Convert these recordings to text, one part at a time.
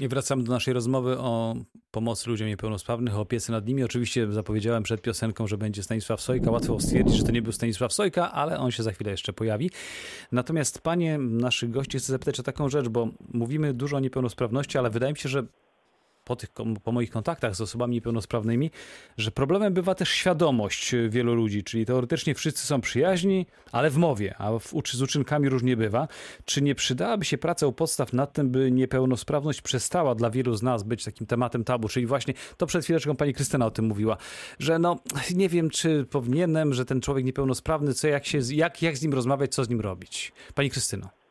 I wracamy do naszej rozmowy o pomocy ludziom niepełnosprawnych, o opiece nad nimi. Oczywiście zapowiedziałem przed piosenką, że będzie Stanisław Sojka. Łatwo stwierdzić, że to nie był Stanisław Sojka, ale on się za chwilę jeszcze pojawi. Natomiast panie naszych gości chcę zapytać o taką rzecz, bo mówimy dużo o niepełnosprawności, ale wydaje mi się, że po, tych, po moich kontaktach z osobami niepełnosprawnymi, że problemem bywa też świadomość wielu ludzi, czyli teoretycznie wszyscy są przyjaźni, ale w mowie, a w, z uczynkami różnie bywa. Czy nie przydałaby się praca u podstaw nad tym, by niepełnosprawność przestała dla wielu z nas być takim tematem tabu, czyli właśnie to przed chwileczką pani Krystyna o tym mówiła, że no nie wiem, czy powinienem, że ten człowiek niepełnosprawny, co jak się, jak, jak z nim rozmawiać, co z nim robić. Pani Krystyno.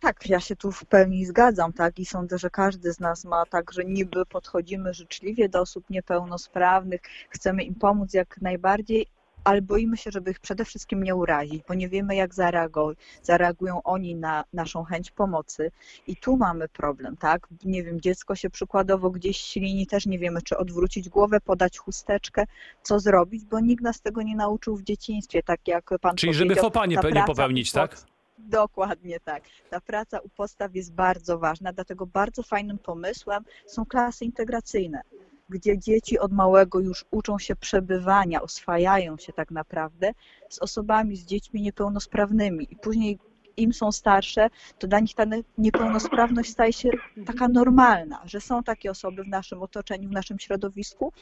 Tak, ja się tu w pełni zgadzam, tak, i sądzę, że każdy z nas ma tak, że niby podchodzimy życzliwie do osób niepełnosprawnych, chcemy im pomóc jak najbardziej, ale boimy się, żeby ich przede wszystkim nie urazić, bo nie wiemy, jak zareagują, zareagują oni na naszą chęć pomocy. I tu mamy problem, tak? Nie wiem, dziecko się przykładowo gdzieś ślini, też nie wiemy, czy odwrócić głowę, podać chusteczkę, co zrobić, bo nikt nas tego nie nauczył w dzieciństwie, tak jak pan Czyli żeby fopa nie, nie popełnić, tak? Dokładnie tak. Ta praca u podstaw jest bardzo ważna, dlatego bardzo fajnym pomysłem są klasy integracyjne, gdzie dzieci od małego już uczą się przebywania, oswajają się tak naprawdę z osobami, z dziećmi niepełnosprawnymi i później im są starsze, to dla nich ta niepełnosprawność staje się taka normalna, że są takie osoby w naszym otoczeniu, w naszym środowisku.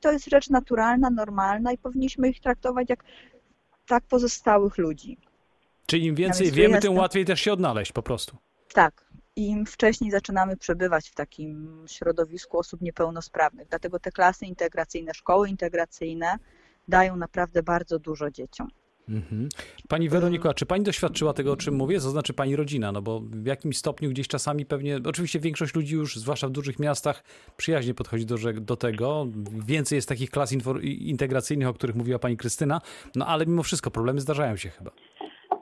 To jest rzecz naturalna, normalna i powinniśmy ich traktować jak tak pozostałych ludzi. Czyli im więcej wiemy, tym łatwiej też się odnaleźć po prostu. Tak. Im wcześniej zaczynamy przebywać w takim środowisku osób niepełnosprawnych. Dlatego te klasy integracyjne, szkoły integracyjne dają naprawdę bardzo dużo dzieciom. Mhm. Pani Weroniko, a czy pani doświadczyła tego, o czym mówię? To znaczy pani rodzina, no bo w jakimś stopniu gdzieś czasami pewnie, oczywiście większość ludzi już, zwłaszcza w dużych miastach, przyjaźnie podchodzi do, do tego. Więcej jest takich klas integracyjnych, o których mówiła pani Krystyna, no ale mimo wszystko problemy zdarzają się chyba.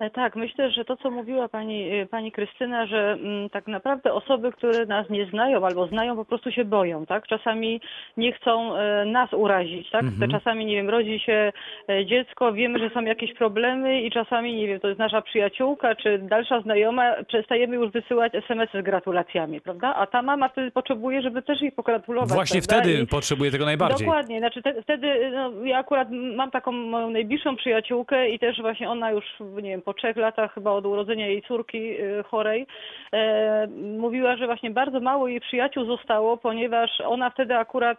E, tak, myślę, że to, co mówiła pani, e, pani Krystyna, że m, mm, tak naprawdę osoby, które nas nie znają albo znają, po prostu się boją, tak? Czasami nie chcą e, nas urazić, tak? Mhm. Czasami, nie wiem, rodzi się e, dziecko, wiemy, że są jakieś problemy i czasami, nie wiem, to jest nasza przyjaciółka czy dalsza znajoma, przestajemy już wysyłać SMS-y z gratulacjami, prawda? A ta mama wtedy potrzebuje, żeby też jej pogratulować. Właśnie prawda? wtedy I... potrzebuje tego najbardziej. Dokładnie, znaczy te, wtedy, no, ja akurat mam taką moją najbliższą przyjaciółkę i też właśnie ona już, nie wiem, po trzech latach chyba od urodzenia jej córki y, chorej, e, mówiła, że właśnie bardzo mało jej przyjaciół zostało, ponieważ ona wtedy akurat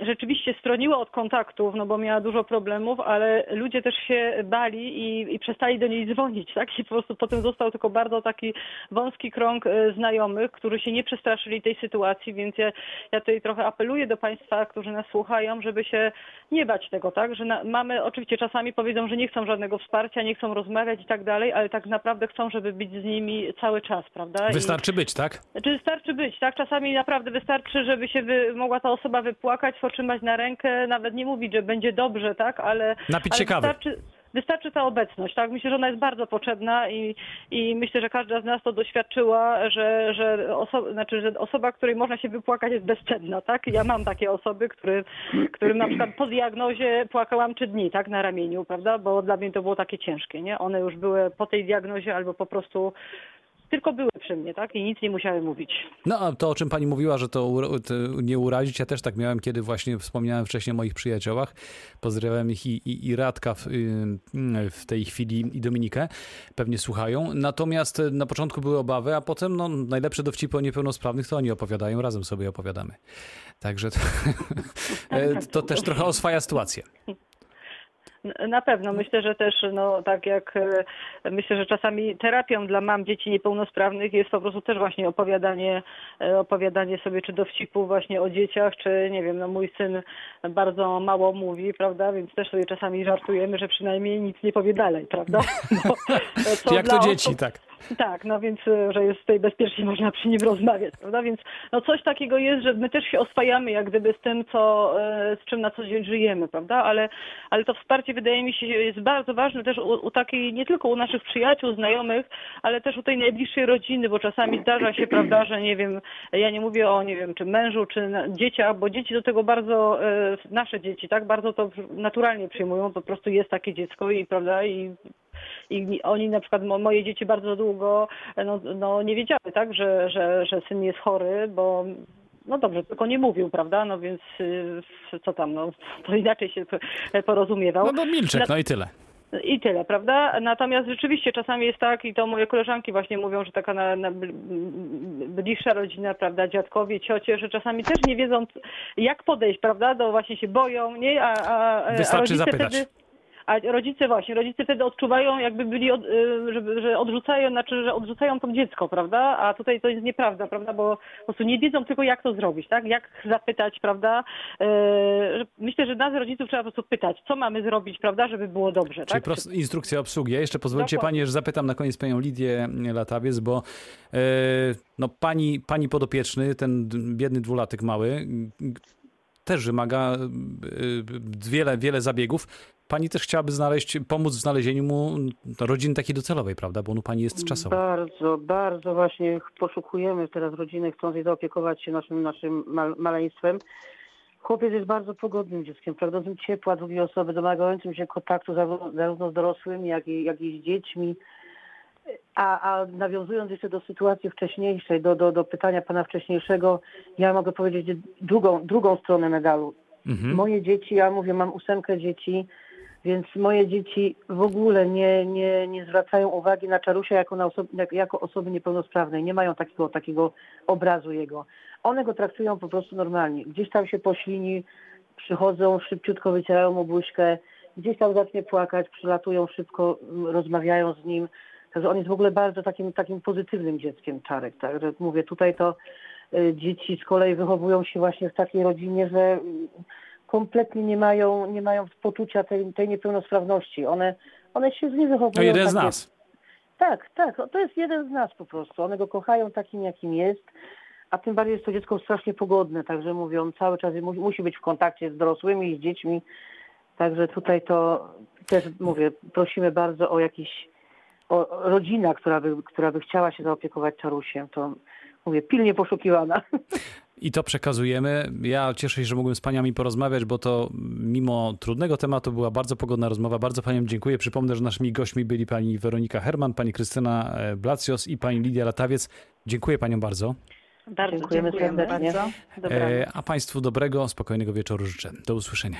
rzeczywiście stroniła od kontaktów, no bo miała dużo problemów, ale ludzie też się bali i, i przestali do niej dzwonić, tak? I po prostu potem został tylko bardzo taki wąski krąg e, znajomych, którzy się nie przestraszyli tej sytuacji, więc ja, ja tutaj trochę apeluję do Państwa, którzy nas słuchają, żeby się nie bać tego, tak? Że na, mamy, oczywiście czasami powiedzą, że nie chcą żadnego wsparcia, nie chcą rozmawiać i tak dalej, ale tak naprawdę chcą, żeby być z nimi cały czas, prawda? Wystarczy I, być, tak? Znaczy wystarczy być, tak? Czasami naprawdę wystarczy, żeby się wy, mogła ta osoba wypłakać, otrzymać na rękę, nawet nie mówić, że będzie dobrze, tak? Ale, Napić ale. Wystarczy, wystarczy ta obecność, tak? Myślę, że ona jest bardzo potrzebna i, i myślę, że każda z nas to doświadczyła, że, że, oso znaczy, że osoba, której można się wypłakać jest bezcenna, tak? Ja mam takie osoby, który, którym na przykład po diagnozie płakałam trzy dni, tak? Na ramieniu, prawda? Bo dla mnie to było takie ciężkie, nie? One już były po tej diagnozie albo po prostu tylko były przy mnie, tak? I nic nie musiały mówić. No a to, o czym pani mówiła, że to, to, nie urazić, ja też tak miałem, kiedy właśnie wspomniałem wcześniej o moich przyjaciołach. Pozdrawiam ich i, i, i Radka w, y, w, tej chwili i Dominikę. Pewnie słuchają. Natomiast na początku były obawy, a potem no, najlepsze dowcipy o niepełnosprawnych to oni opowiadają, razem sobie opowiadamy. Także to, to też trochę oswaja sytuację. Na pewno. Myślę, że też, no tak jak e, myślę, że czasami terapią dla mam dzieci niepełnosprawnych jest po prostu też właśnie opowiadanie, e, opowiadanie sobie czy dowcipów właśnie o dzieciach, czy nie wiem, no mój syn bardzo mało mówi, prawda, więc też sobie czasami żartujemy, że przynajmniej nic nie powie dalej, prawda? No, jak to dzieci, osób, tak. Tak, no więc, e, że jest tutaj bezpiecznie, można przy nim rozmawiać, prawda? Więc no coś takiego jest, że my też się oswajamy jak gdyby z tym, co, z czym na co dzień żyjemy, prawda? Ale, ale to wsparcie wydaje mi się jest bardzo ważne też u, u takiej, nie tylko u naszych przyjaciół, znajomych, ale też u tej najbliższej rodziny, bo czasami zdarza się, prawda, że nie wiem, ja nie mówię o, nie wiem, czy mężu, czy dzieciach, bo dzieci do tego bardzo, e, nasze dzieci, tak, bardzo to naturalnie przyjmują, po prostu jest takie dziecko i, prawda, i I oni na przykład, mo- moje dzieci bardzo długo no, no, nie wiedziały, tak, że, że, że syn jest chory, bo no dobrze, tylko nie mówił, prawda? No więc y, co tam, no to inaczej się porozumiewał. No bo milczek, no i tyle. I tyle, prawda? Natomiast rzeczywiście czasami jest tak, i to moje koleżanki właśnie mówią, że taka na, na bl- bliższa rodzina, prawda, dziadkowie, ciocie, że czasami też nie wiedzą, jak podejść, prawda, do właśnie się boją, nie? A, a, a Wystarczy rodzice zapytać. Wtedy, a rodzice właśnie, rodzice wtedy odczuwają, jakby byli, od, y, żeby, że odrzucają, znaczy, że odrzucają to dziecko, prawda? A tutaj to jest nieprawda, prawda? Bo po prostu nie wiedzą tylko, jak to zrobić, tak? Jak zapytać, prawda? Y, że- Myślę, że nas rodziców trzeba po prostu pytać, co mamy zrobić, prawda, żeby było dobrze, Czyli tak? instrukcja obsługi. Ja jeszcze pozwólcie Dokładnie. Panie, że zapytam na koniec Panią Lidię Latawiec, bo e, no, pani, pani podopieczny, ten biedny dwulatek mały, też wymaga e, wiele, wiele zabiegów. Pani też chciałaby znaleźć, pomóc w znalezieniu mu rodziny takiej docelowej, prawda? Bo no, Pani jest czasowa. Bardzo, bardzo właśnie poszukujemy teraz rodziny chcącej zaopiekować się naszym, naszym mal, maleństwem. Chłopiec jest bardzo pogodnym dzieckiem, pragnącym ciepła drugiej osoby, domagającym się kontaktu zarówno, zarówno z dorosłymi, jak i, jak i z dziećmi. A, a nawiązując jeszcze do sytuacji wcześniejszej, do, do, do pytania pana wcześniejszego, ja mogę powiedzieć drugą, drugą stronę medalu. Mhm. Moje dzieci, ja mówię, mam ósemkę dzieci, więc moje dzieci w ogóle nie, nie, nie zwracają uwagi na Czarusia jako, na jak- jako osoby niepełnosprawnej. Nie mają takiego, takiego obrazu jego. One go traktują po prostu normalnie. Gdzieś tam się poślini, przychodzą, szybciutko wycierają mu buźkę, gdzieś tam zacznie płakać, przylatują szybko, mm, rozmawiają z nim. Także on jest w ogóle bardzo takim, takim pozytywnym dzieckiem, Czarek. Także mówię, tutaj to y, dzieci z kolei wychowują się właśnie w takiej rodzinie, że y, kompletnie nie mają, nie mają poczucia tej, tej niepełnosprawności. One, one się z nim wychowują. To jeden z takie- nas. Tak, tak. To jest jeden z nas po prostu. One go kochają takim, jakim jest. A tym bardziej jest to dziecko strasznie pogodne, także mówią, cały czas mu, musi być w kontakcie z dorosłymi i z dziećmi. Także tutaj to też mówię, prosimy bardzo o jakiś, o rodzina, która by, która by chciała się zaopiekować Czarusiem. To mówię, pilnie poszukiwana. I to przekazujemy. Ja cieszę się, że mogłem z paniami porozmawiać, bo to mimo trudnego tematu była bardzo pogodna rozmowa. Bardzo paniom dziękuję. Przypomnę, że naszymi gośćmi byli pani Weronika Herman, pani Krystyna e, Blacjos i pani Lidia Latawiec. Dziękuję paniom bardzo. Bardzo Dziękujemy dziękujemy serdecznie. bardzo. E, A państwu dobrego, spokojnego wieczoru życzę. Do usłyszenia.